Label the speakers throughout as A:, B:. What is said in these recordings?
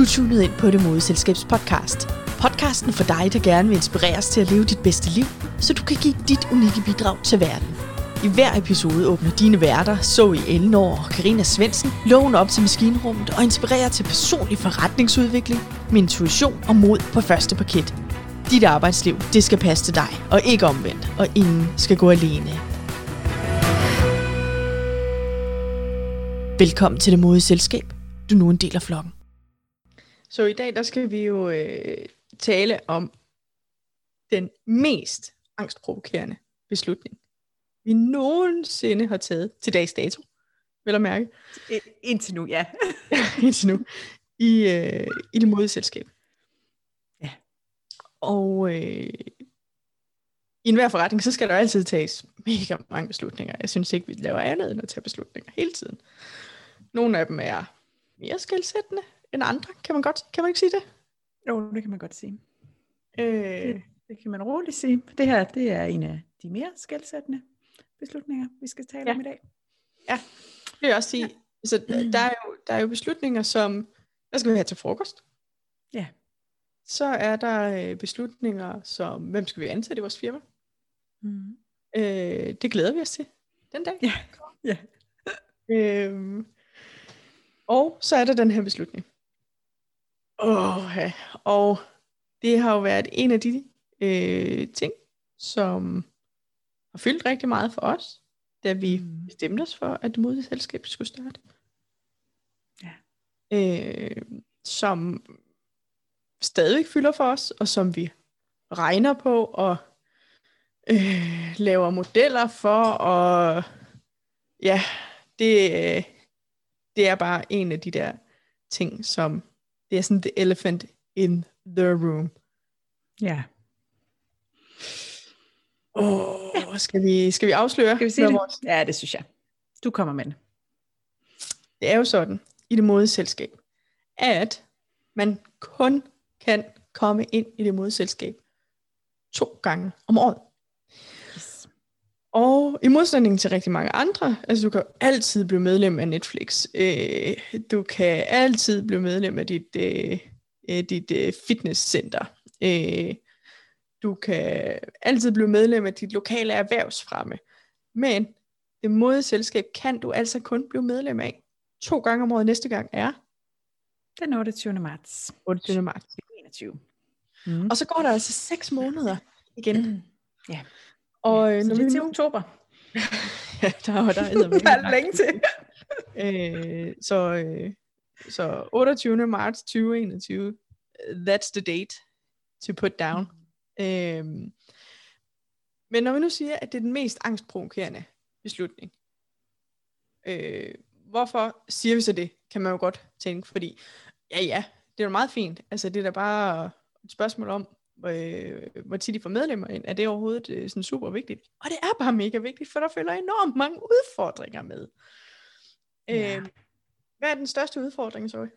A: Du er tunet ind på Det Modeselskabs podcast. Podcasten for dig, der gerne vil inspireres til at leve dit bedste liv, så du kan give dit unikke bidrag til verden. I hver episode åbner dine værter, Zoe Elnor og Karina Svensen, loven op til maskinrummet og inspirerer til personlig forretningsudvikling med intuition og mod på første paket. Dit arbejdsliv, det skal passe til dig, og ikke omvendt, og ingen skal gå alene. Velkommen til Det Modeselskab. Du er nu en del af flokken. Så i dag, der skal vi jo øh, tale om den mest angstprovokerende beslutning, vi nogensinde har taget til dags dato, vil jeg mærke.
B: Indtil nu, ja.
A: Indtil nu. I, øh, i det modeselskab.
B: Ja.
A: Og øh, i enhver forretning, så skal der altid tages mega mange beslutninger. Jeg synes ikke, vi laver andet end at tage beslutninger hele tiden. Nogle af dem er mere skældsættende end andre. Kan man, godt, kan man ikke sige det?
B: Jo, det kan man godt sige.
A: Øh,
B: Det, det kan man roligt sige. Det her, det er en af de mere skældsættende beslutninger, vi skal tale
A: Ja.
B: om i dag.
A: det vil jeg også sige. Ja. Så der er, jo, der er jo beslutninger som, hvad skal vi have til frokost?
B: Ja.
A: Så er der øh, beslutninger som, hvem skal vi ansætte i vores firma?
B: Mm.
A: Øh, det glæder vi os til den dag.
B: Ja. Ja.
A: Øhm, og så er der den her beslutning. Åh, ja. Og det har jo været en af de øh, ting, som har fyldt rigtig meget for os, da vi
B: Mm.
A: bestemte os for, at selskab skulle starte.
B: Ja.
A: Øh, som stadig fylder for os, og som vi regner på og øh, laver modeller for, og ja, det, øh, det er bare en af de der ting, som det er sådan the elephant in the room.
B: Ja.
A: Åh, oh, skal, vi, skal vi afsløre?
B: Skal vi sige det?
A: vores-
B: Ja, det synes jeg. Du kommer med det.
A: Det er jo sådan i det modeselskab, at man kun kan komme ind i det modeselskab to gange om året. Og i modsætning til rigtig mange andre, altså du kan altid blive medlem af Netflix. Øh, du kan altid blive medlem af dit, øh, øh, dit øh, fitnesscenter. Øh, du kan altid blive medlem af dit lokale erhvervsfremme. Men det modeselskab kan du altså kun blive medlem af to gange om året. Næste gang er
B: Den 28. marts
A: 28. marts.
B: 2021. Mm.
A: Og så går der altså seks måneder igen.
B: Ja.
A: Og øh,
B: Så
A: når
B: det
A: vi
B: er til oktober.
A: Ja, der, er- der, er
B: Der er længe til.
A: øh, så, øh, så 28. marts 2021, that's the date to put down. Øh, men når vi nu siger, at det er den mest angstprovokerende beslutning, øh, hvorfor siger vi så det, kan man jo godt tænke, fordi ja, ja, det er jo meget fint. Altså, det er da bare et spørgsmål om, øh, hvor tit de får medlemmer ind. Er det overhovedet øh, sådan super vigtigt? Og det er bare mega vigtigt, for der følger enormt mange udfordringer med.
B: Ja.
A: Øh, hvad er den største udfordring, så?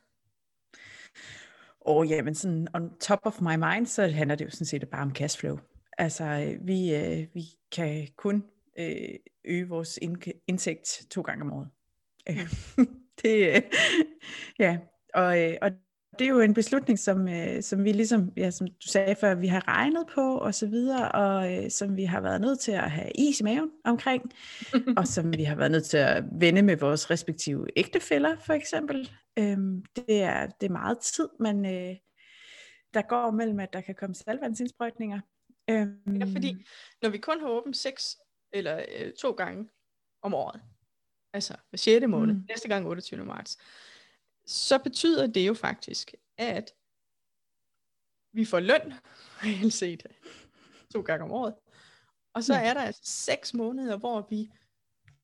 B: Og jamen sådan on top of my mind, så handler det jo sådan set bare om cashflow. Altså øh, vi, øh, vi kan kun øh, øge vores indtægt to gange om året. Det, øh, ja, og, øh, og det er jo en beslutning, som, øh, som vi ligesom, ja, som du sagde før, vi har regnet på og så videre, og øh, som vi har været nødt til at have is i maven omkring, og som vi har været nødt til at vende med vores respektive ægtefæller, for eksempel. Øhm, det, er, det er meget tid, men øh, der går mellem, at der kan komme salvandsindsprøjtninger. Øhm,
A: Ja, fordi når vi kun har åbent seks eller øh, to gange om året, altså hver 6. måned. Mm. næste gang 28. marts, så betyder det jo faktisk, at vi får løn, reelt set, to gange om året. Og så
B: Mm.
A: er der altså seks måneder, hvor vi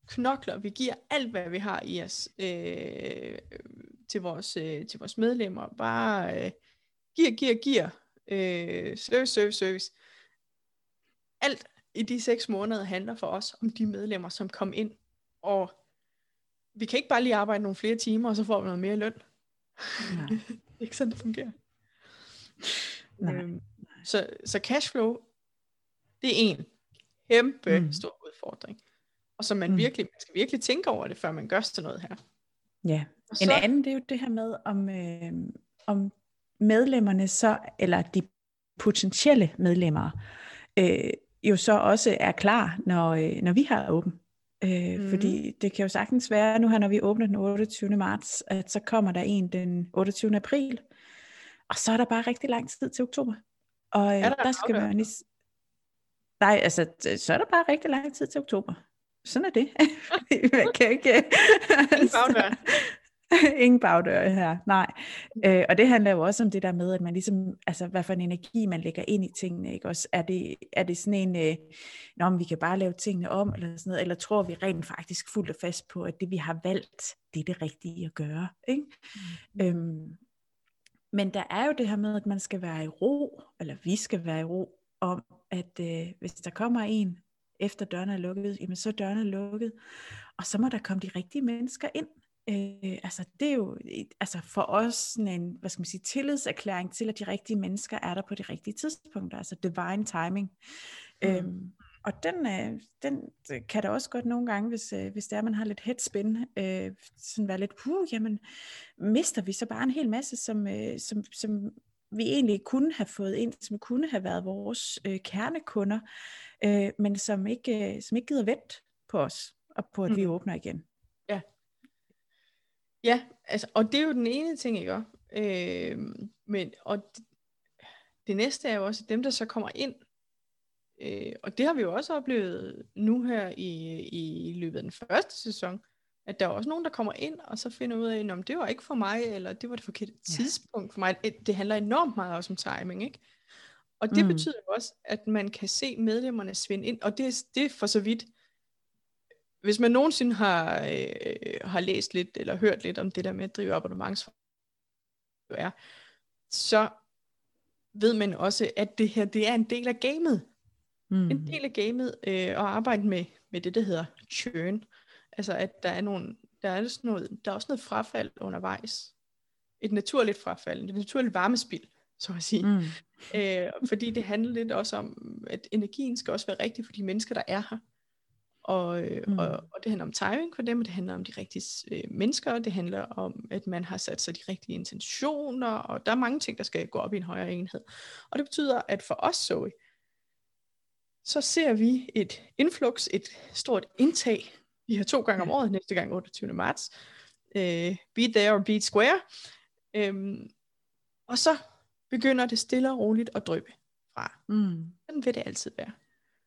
A: knokler, vi giver alt, hvad vi har i os øh, til, vores, øh, til vores medlemmer. Bare øh, giver, giver, giver. Øh, service, service, service. Alt i de seks måneder handler for os om de medlemmer, som kom ind. Og vi kan ikke bare lige arbejde nogle flere timer, og så får vi noget mere løn.
B: Nej.
A: det er ikke sådan, det fungerer.
B: Nej.
A: Øhm, så, så cashflow, det er en kæmpe
B: Mm.
A: stor udfordring. Og så man
B: Mm.
A: virkelig, man skal virkelig tænke over det, før man gør sådan noget her.
B: Ja,
A: Og
B: en
A: så,
B: anden det er jo det her med, om, øh, om medlemmerne så, eller de potentielle medlemmer, øh, jo så også er klar, når, øh, når vi har åben. Øh, mm. Fordi det kan jo sagtens være, nu her når vi åbner den 28. marts, at så kommer der en den 28. april, og så er der bare rigtig lang tid til oktober. Og øh, der, der skal være nis- Nej, altså, så er der bare rigtig lang tid til oktober. Sådan er det. Man kan ikke...
A: Bagdør.
B: Ingen bagdør her, nej. Øh, og det handler jo også om det der med, at man ligesom, altså hvad for en energi man lægger ind i tingene, ikke også? Er det, er det sådan en, øh, om vi kan bare lave tingene om, eller sådan noget, eller tror vi rent faktisk fuldt og fast på, at det vi har valgt, det er det rigtige at gøre, ikke? Mm. Øhm, men der er jo det her med, at man skal være i ro, eller vi skal være i ro, om at øh, hvis der kommer en, efter dørene er lukket, jamen så er dørene lukket, og så må der komme de rigtige mennesker ind. Øh, altså det er jo altså for os sådan en, hvad skal man sige, tillidserklæring til, at de rigtige mennesker er der på de rigtige tidspunkter, altså divine timing. Mm. Øhm, og den, øh, den kan da også godt nogle gange, hvis, øh, hvis det er, man har lidt headspin, øh, sådan være lidt, puh, jamen, mister vi så bare en hel masse, som, øh, som, som vi egentlig kunne have fået ind, som kunne have været vores øh, kernekunder, øh, men som ikke, øh, som ikke gider vente på os, og på at mm. vi åbner igen.
A: Ja. Altså, og det er jo den ene ting, ikke? Øh, men, og det, det næste er jo også dem, der så kommer ind, øh, og det har vi jo også oplevet nu her i, i løbet af den første sæson, at der er også nogen, der kommer ind, og så finder ud af, at det var ikke for mig, eller det var det forkerte ja. tidspunkt for mig. Det handler enormt meget også om timing, ikke? Og det mm. betyder jo også, at man kan se medlemmerne svinde ind, og det, det er for så vidt, hvis man nogensinde har, øh, har læst lidt, eller hørt lidt om det der med at drive abonnements er, så ved man også, at det her, det er en del af gamet. Mm. En del af gamet øh, at arbejde med, med det, der hedder churn. Altså at der er nogle, der er, sådan noget, der er også noget frafald undervejs. Et naturligt frafald, et naturligt varmespil, så at sige. Mm. Øh, fordi det handler lidt også om, at energien skal også være rigtig for de mennesker, der er her. Og, øh, mm. og, og det handler om timing for dem, og det handler om de rigtige øh, mennesker, og det handler om, at man har sat sig de rigtige intentioner, og der er mange ting, der skal gå op i en højere enhed. Og det betyder, at for os, Zoe, så ser vi et influx, et stort indtag vi har to gange om året, næste gang 28. marts. Øh, be there or be square. Øhm, og så begynder det stille og roligt at drøbe fra. Mm. Sådan vil det altid være.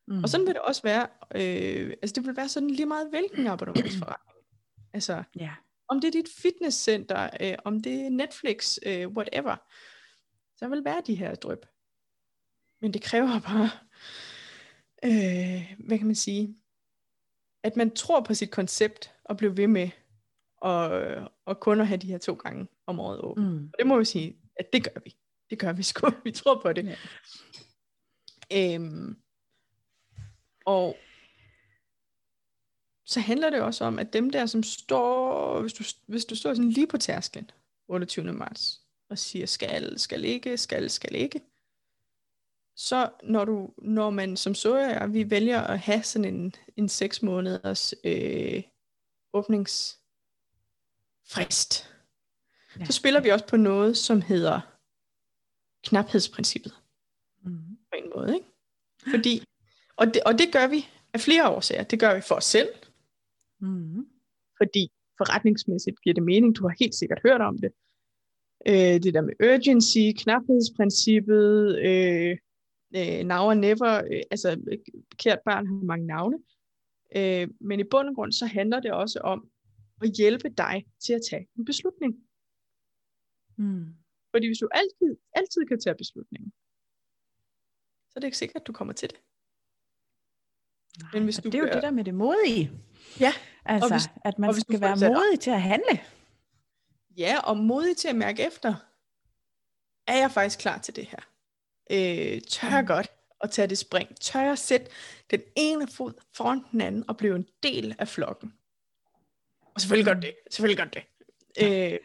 A: Mm. Og sådan vil det også være, øh, altså det vil være sådan lige meget hvilken abonnementsforretning. altså, yeah. om det er dit fitnesscenter, øh, om det er Netflix, øh, whatever, så vil være de her drøb. Men det kræver bare, øh, hvad kan man sige, at man tror på sit koncept og bliver ved med at, og kun at have de her to gange om året åbent. Mm. Og det må vi sige, at det gør vi. Det gør vi sgu. Vi tror på det. Ja. Øhm, og så handler det også om, at dem der, som står, hvis du, hvis du står sådan lige på tærsklen, 28. marts, og siger, skal, skal ikke, skal, skal ikke, så når, du, når man som så er, vi vælger at have sådan en, en seks måneders øh, åbningsfrist, ja. så spiller vi også på noget, som hedder knaphedsprincippet. Mm. På en måde, ikke? Fordi, og det, og det gør vi af flere årsager. Det gør vi for os selv, mm. fordi forretningsmæssigt giver det mening. Du har helt sikkert hørt om det. Øh, det der med urgency, knaphedsprincippet, øh, øh, now or never, øh, altså kært barn har mange navne, øh, men i bund og grund så handler det også om at hjælpe dig til at tage en beslutning. Mm. Fordi hvis du altid, altid kan tage beslutningen, så er det ikke sikkert, at du kommer til det.
B: Nej, Men hvis du det er jo det der med det modige.
A: Ja.
B: Altså, hvis, at man skal være modig til at handle.
A: Ja, og modig til at mærke efter. Er jeg faktisk klar til det her? øh, tør mm. godt at tage det spring, tør at sætte den ene fod foran den anden og blive en del af flokken. Og selvfølgelig gør det, selvfølgelig gør det. Øh,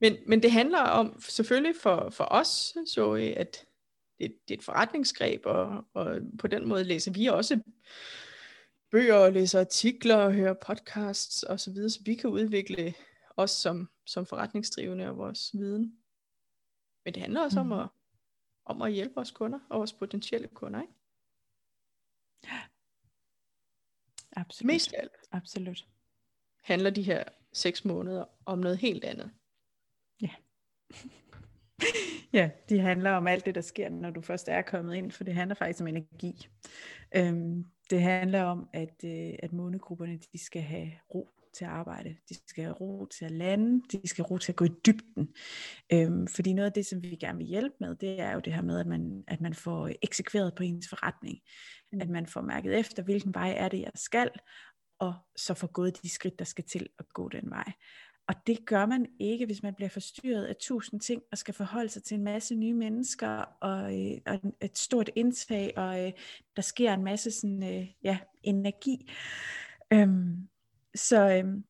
A: men, men det handler om, selvfølgelig for, for os, så at det, det er et forretningsgreb, og, og på den måde læser vi også bøger, og læser artikler, og hører podcasts osv., så, videre, så vi kan udvikle os som, som forretningsdrivende og vores viden. Men det handler også mm. om, at, om at hjælpe vores kunder og vores potentielle kunder. Ikke?
B: Absolut.
A: Mest af alt.
B: Absolut.
A: Handler de her seks måneder om noget helt andet.
B: Ja. Ja, de handler om alt det, der sker, når du først er kommet ind, for det handler faktisk om energi. Øhm, det handler om, at, øh, at månegrupperne de skal have ro til at arbejde. De skal have ro til at lande. De skal have ro til at gå i dybden. Øhm, fordi noget af det, som vi gerne vil hjælpe med, det er jo det her med, at man, at man får eksekveret på ens forretning. Mm. At man får mærket efter, hvilken vej er det, jeg skal, og så får gået de skridt, der skal til at gå den vej. Og det gør man ikke, hvis man bliver forstyrret af tusind ting, og skal forholde sig til en masse nye mennesker, og, øh, og et stort indtag, og øh, der sker en masse sådan, øh, ja, energi. Øhm, så, øhm,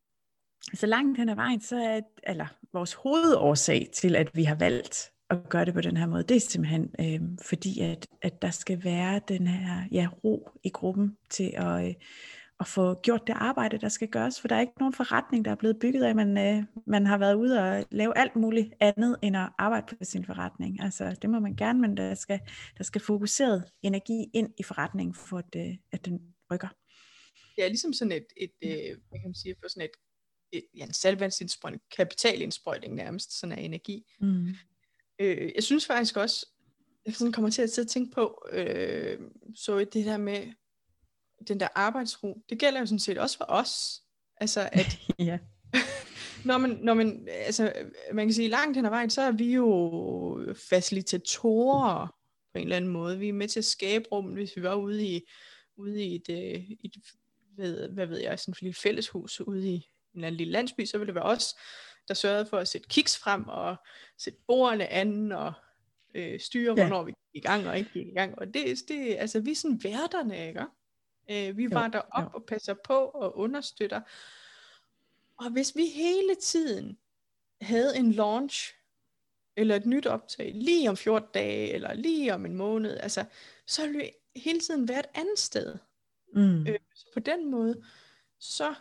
B: så langt hen ad vejen, så er eller vores hovedårsag til, at vi har valgt at gøre det på den her måde, det er simpelthen øh, fordi, at, at der skal være den her ja, ro i gruppen til at, øh, at få gjort det arbejde, der skal gøres, for der er ikke nogen forretning, der er blevet bygget af, man, øh, man har været ude og lave alt muligt andet, end at arbejde på sin forretning. Altså, det må man gerne, men der skal, der skal fokuseret energi ind i forretningen, for at, øh, at den rykker.
A: Det er ligesom sådan et, et øh, hvad kan man sige, for sådan et, et ja, en salvandsindsprøjtning, kapitalindsprøjtning nærmest, sådan af energi. Mm. Øh, jeg synes faktisk også, jeg sådan kommer til at sidde og tænke på, øh, så det der med, den der arbejdsro, det gælder jo sådan set også for os. Altså at,
B: ja.
A: når man, når man, altså, man kan sige, langt hen ad vejen, så er vi jo facilitatorer på en eller anden måde. Vi er med til at skabe rum, hvis vi var ude i, ude i et, øh, et ved, hvad ved jeg, sådan et lille fælleshus ude i en eller anden lille landsby, så ville det være os, der sørgede for at sætte kiks frem og sætte bordene an og øh, styre, ja. hvornår vi gik i gang og ikke gik i gang. Og det, det altså vi er sådan værterne, ikke? Øh, vi var der op og passer på og understøtter. Og hvis vi hele tiden havde en launch, eller et nyt optag, lige om 14 dage, eller lige om en måned, altså, så ville vi hele tiden være et andet sted. Mm. Øh, så på den måde, så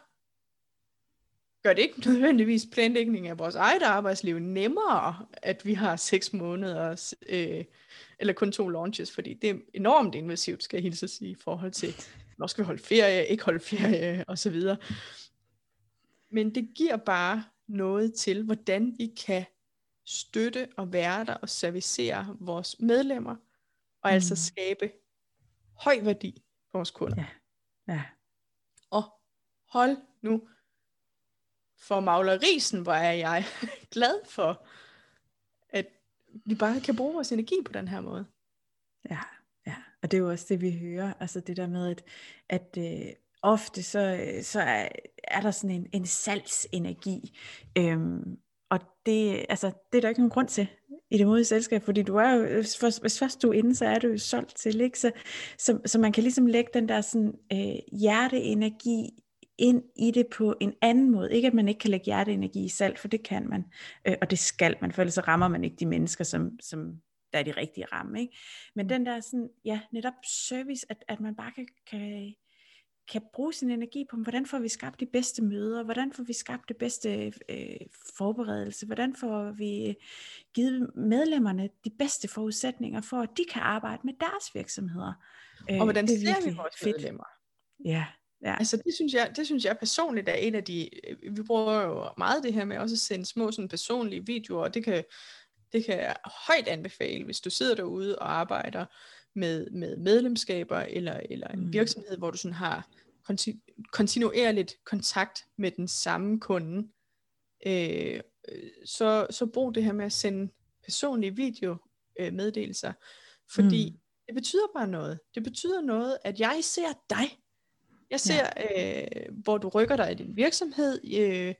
A: gør det ikke nødvendigvis planlægning af vores eget arbejdsliv nemmere, at vi har seks måneder, øh, eller kun to launches, fordi det er enormt invasivt, skal jeg hilse at sige, i forhold til når skal vi holde ferie, ikke holde ferie, og så videre. Men det giver bare noget til, hvordan vi kan støtte og være der og servicere vores medlemmer, og altså mm. altså skabe høj værdi for vores kunder.
B: Ja. ja.
A: Og hold nu for maglerisen, hvor er jeg glad for, at vi bare kan bruge vores energi på den her måde.
B: Ja. Og det er jo også det, vi hører, altså det der med, at, at øh, ofte så, øh, så er, er der sådan en, en salgsenergi, øhm, og det, altså, det er der ikke nogen grund til i det modige selskab, fordi du er jo, hvis, først du er inde, så er du jo solgt til, ikke? Så, så, så man kan ligesom lægge den der sådan, øh, hjerteenergi ind i det på en anden måde. Ikke at man ikke kan lægge hjerteenergi i salg, for det kan man, øh, og det skal man, for ellers så rammer man ikke de mennesker, som, som der er de rigtige ramme. Ikke? Men mm. den der sådan, ja, netop service, at, at man bare kan, kan, kan bruge sin energi på, hvordan får vi skabt de bedste møder, hvordan får vi skabt det bedste øh, forberedelse, hvordan får vi givet medlemmerne de bedste forudsætninger for, at de kan arbejde med deres virksomheder.
A: Og hvordan det ser vi vores fedt. medlemmer?
B: Ja, Ja.
A: Altså det synes, jeg, det synes jeg personligt er en af de, vi bruger jo meget det her med også at sende små sådan personlige videoer, og det kan det kan jeg højt anbefale, hvis du sidder derude og arbejder med, med medlemskaber, eller, eller en mm. virksomhed, hvor du sådan har konti- kontinuerligt kontakt med den samme kunde. Øh, så, så brug det her med at sende personlige videomeddelelser, fordi mm. det betyder bare noget. Det betyder noget, at jeg ser dig. Jeg ser, ja. øh, hvor du rykker dig i din virksomhed. Øh,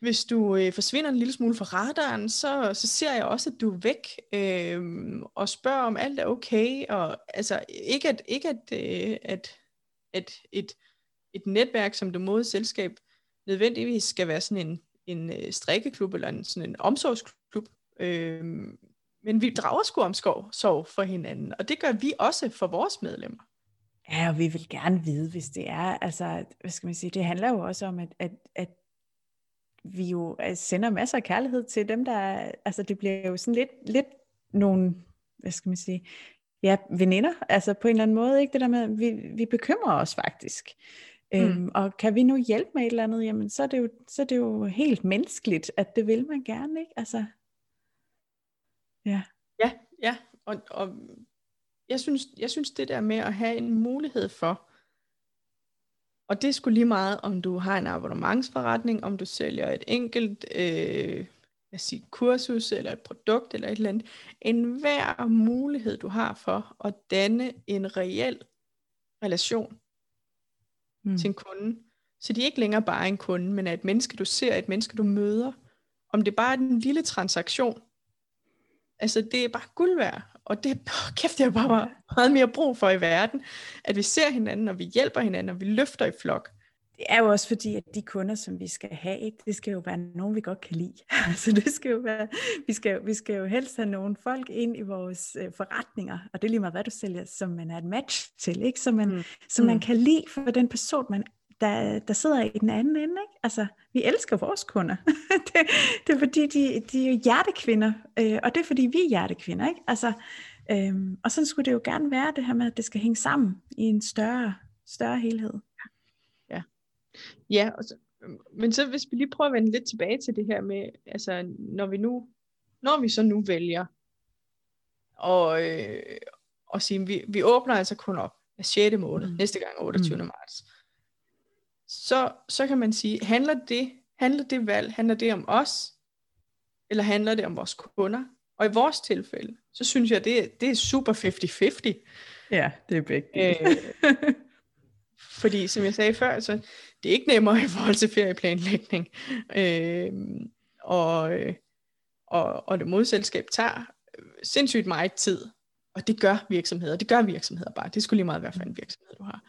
A: hvis du øh, forsvinder en lille smule fra radaren, så, så ser jeg også, at du er væk øh, og spørger, om alt er okay. Og, altså, ikke at, ikke at, øh, at, at et, et netværk som det mod selskab nødvendigvis skal være sådan en, en øh, strikkeklub eller en, sådan en omsorgsklub. Øh, men vi drager sgu om skov, sov for hinanden, og det gør vi også for vores medlemmer.
B: Ja, og vi vil gerne vide, hvis det er, altså, hvad skal man sige, det handler jo også om, at, at, at vi jo øh, sender masser af kærlighed til dem, der, altså det bliver jo sådan lidt, lidt nogle, hvad skal man sige, ja, veninder, altså på en eller anden måde, ikke det der med, vi, vi bekymrer os faktisk. Mm. Øhm, og kan vi nu hjælpe med et eller andet, jamen så er, det jo, så er det jo helt menneskeligt, at det vil man gerne, ikke? Altså,
A: ja. Ja, ja, og, og jeg, synes, jeg synes det der med at have en mulighed for, og det skulle lige meget, om du har en abonnementsforretning, om du sælger et enkelt øh, lad sige, kursus eller et produkt eller et eller andet. En hver mulighed, du har for at danne en reel relation mm. til en kunde. Så de er ikke længere bare en kunde, men er et menneske, du ser, et menneske, du møder. Om det bare er en lille transaktion. Altså, det er bare guld værd. Og det, oh, kæft, det er bare meget mere brug for i verden. At vi ser hinanden, og vi hjælper hinanden, og vi løfter i flok
B: det er jo også fordi, at de kunder, som vi skal have, ikke, det skal jo være nogen, vi godt kan lide. altså det skal jo være, vi skal, vi skal jo helst have nogle folk ind i vores øh, forretninger, og det er lige meget, hvad du sælger, som man er et match til, ikke? Som, man, mm. som man mm. kan lide for den person, man, der, der sidder i den anden ende. Ikke? Altså, vi elsker vores kunder. det, det er fordi, de, de er jo hjertekvinder, øh, og det er fordi, vi er hjertekvinder. Ikke? Altså, øh, og sådan skulle det jo gerne være, det her med, at det skal hænge sammen i en større, større helhed.
A: Ja, og så, men så hvis vi lige prøver at vende lidt tilbage til det her med, altså når vi nu, når vi så nu vælger og, øh, og sige, vi, vi åbner altså kun op af 6. måned, mm. næste gang 28. Mm. marts, så, så kan man sige, handler det, handler det valg, handler det om os, eller handler det om vores kunder? Og i vores tilfælde, så synes jeg, det, det er super 50-50.
B: Ja, det er begge. Øh,
A: fordi som jeg sagde før, så det er ikke nemmere i forhold til ferieplanlægning. Øh, og, og, og det modselskab tager sindssygt meget tid. Og det gør virksomheder. Det gør virksomheder bare. Det skulle lige meget være for en virksomhed, du har.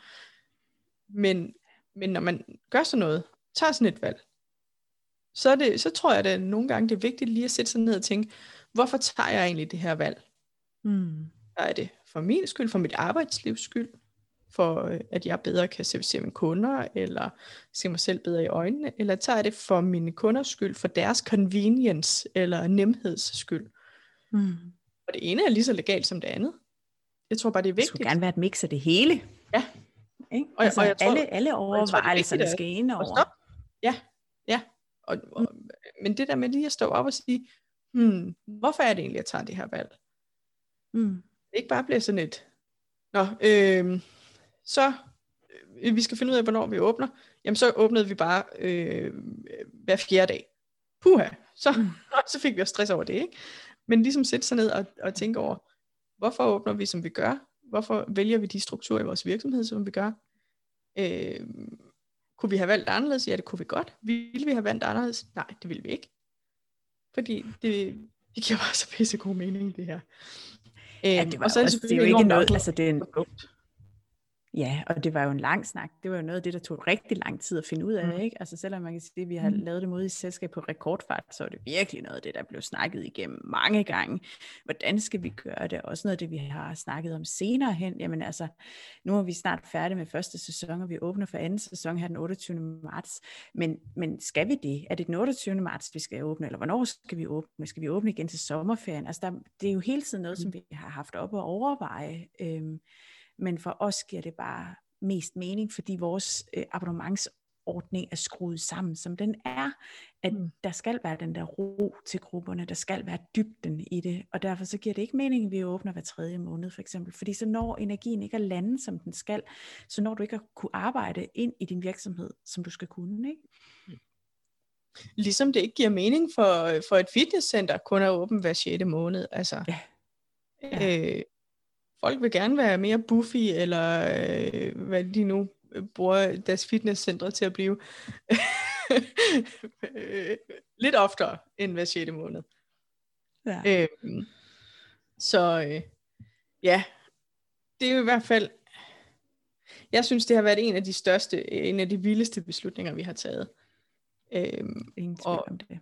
A: Men, men når man gør sådan noget, tager sådan et valg, så, er det, så tror jeg, at nogle gange det er vigtigt lige at sætte sig ned og tænke, hvorfor tager jeg egentlig det her valg? Mm. Er det for min skyld, for mit arbejdslivs skyld? for øh, at jeg bedre kan servicere mine kunder, eller se mig selv bedre i øjnene, eller tager jeg det for mine kunders skyld, for deres convenience eller nemheds skyld. Mm. Og det ene er lige så legalt som det andet. Jeg tror bare, det er vigtigt. Det
B: skulle gerne være et mix af det hele.
A: Ja.
B: Ikke? Og, altså, og jeg tror, alle, alle overvejelserne skal ind over.
A: Ja, ja. Og, og, men det der med lige at stå op og sige, hmm, hvorfor er det egentlig, jeg tager det her valg? Mm. Ikke bare bliver sådan et, nå, øh, så øh, vi skal finde ud af, hvornår vi åbner, jamen så åbnede vi bare øh, hver fjerde dag. Puha, så, mm. så fik vi også stress over det, ikke? Men ligesom sætte sig ned og, og tænke over, hvorfor åbner vi, som vi gør? Hvorfor vælger vi de strukturer i vores virksomhed, som vi gør? Øh, kunne vi have valgt anderledes? Ja, det kunne vi godt. Ville vi have valgt anderledes? Nej, det ville vi ikke. Fordi det, det giver bare så pisse god mening, det her.
B: Ja, det, var og så er det, også, det er jo ikke noget, altså det er en, Ja, og det var jo en lang snak. Det var jo noget af det, der tog rigtig lang tid at finde ud af. Mm. Ikke? Altså selvom man kan sige, at vi har mm. lavet det mod i selskab på rekordfart, så er det virkelig noget af det, der blev snakket igennem mange gange. Hvordan skal vi gøre det? Også noget af det, vi har snakket om senere hen. Jamen altså, nu er vi snart færdige med første sæson, og vi åbner for anden sæson her den 28. marts. Men, men skal vi det? Er det den 28. marts, vi skal åbne? Eller hvornår skal vi åbne? Skal vi åbne igen til sommerferien? Altså der, det er jo hele tiden noget, mm. som vi har haft op at overveje. Øhm, men for os giver det bare mest mening, fordi vores øh, abonnementsordning er skruet sammen, som den er, at mm. der skal være den der ro til grupperne, der skal være dybden i det, og derfor så giver det ikke mening, at vi åbner hver tredje måned for eksempel, fordi så når energien ikke er landet, som den skal, så når du ikke at kunne arbejde ind i din virksomhed, som du skal kunne, ikke? Mm.
A: Ligesom det ikke giver mening for, for et fitnesscenter kun at åbne hver 6. måned, altså. Ja. Ja. Øh, folk vil gerne være mere buffy, eller øh, hvad de nu bruger deres fitnesscentre til at blive. Lidt oftere end hver 6. måned. Ja. Øhm, så øh, ja, det er jo i hvert fald, jeg synes det har været en af de største, en af de vildeste beslutninger, vi har taget.
B: Øhm, Ingen tvivl og, om det.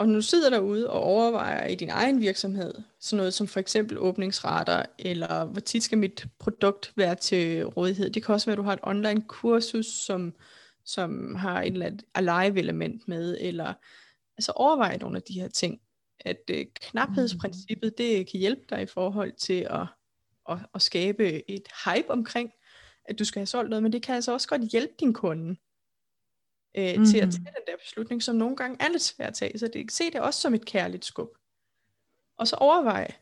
A: Og når du sidder derude og overvejer i din egen virksomhed, sådan noget som for eksempel åbningsrater, eller hvor tit skal mit produkt være til rådighed. Det kan også være, at du har et online kursus, som, som har et eller andet alive-element med, eller altså overvej nogle af de her ting. At øh, knaphedsprincippet, det kan hjælpe dig i forhold til at, at, at skabe et hype omkring, at du skal have solgt noget, men det kan altså også godt hjælpe din kunde øh, mm. til at tage den der beslutning, som nogle gange er lidt svært at tage. Så det, se det også som et kærligt skub. Og så overvej,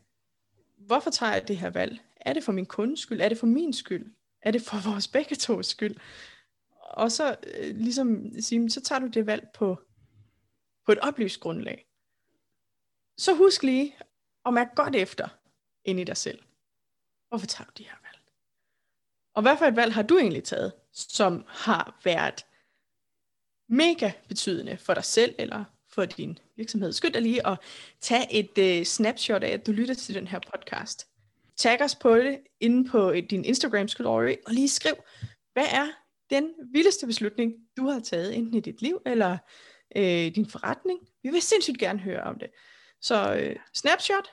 A: hvorfor tager jeg det her valg? Er det for min kundes skyld? Er det for min skyld? Er det for vores begge tos skyld? Og så øh, ligesom sige, så tager du det valg på, på et oplyst grundlag. Så husk lige at mærke godt efter ind i dig selv. Hvorfor tager du de her valg? Og hvad for et valg har du egentlig taget, som har været mega betydende for dig selv eller for din virksomhed. Skynd dig lige at tage et øh, snapshot af, at du lytter til den her podcast. Tag os på det inde på et, din Instagram story, og lige skriv, hvad er den vildeste beslutning, du har taget, enten i dit liv eller øh, din forretning. Vi vil sindssygt gerne høre om det. Så øh, snapshot,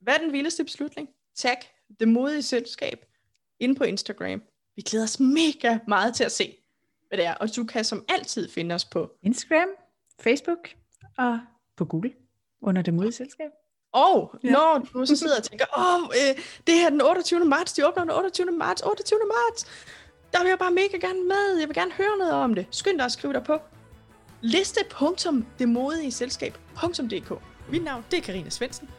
A: hvad er den vildeste beslutning? Tag det modige selskab inde på Instagram. Vi glæder os mega meget til at se, hvad det er. Og du kan som altid finde os på
B: Instagram, Facebook og på Google under det modige selskab.
A: Og ja. når du så sidder og tænker, åh, øh, det her den 28. marts, de åbner den 28. marts, 28. marts, der vil jeg bare mega gerne med, jeg vil gerne høre noget om det. Skynd dig at skrive dig på liste.demodigeselskab.dk Mit navn, det er Karina Svensen.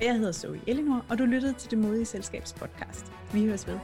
B: Jeg hedder Zoe Elinor, og du lyttede til Det Modige Selskabs podcast. Vi høres ved.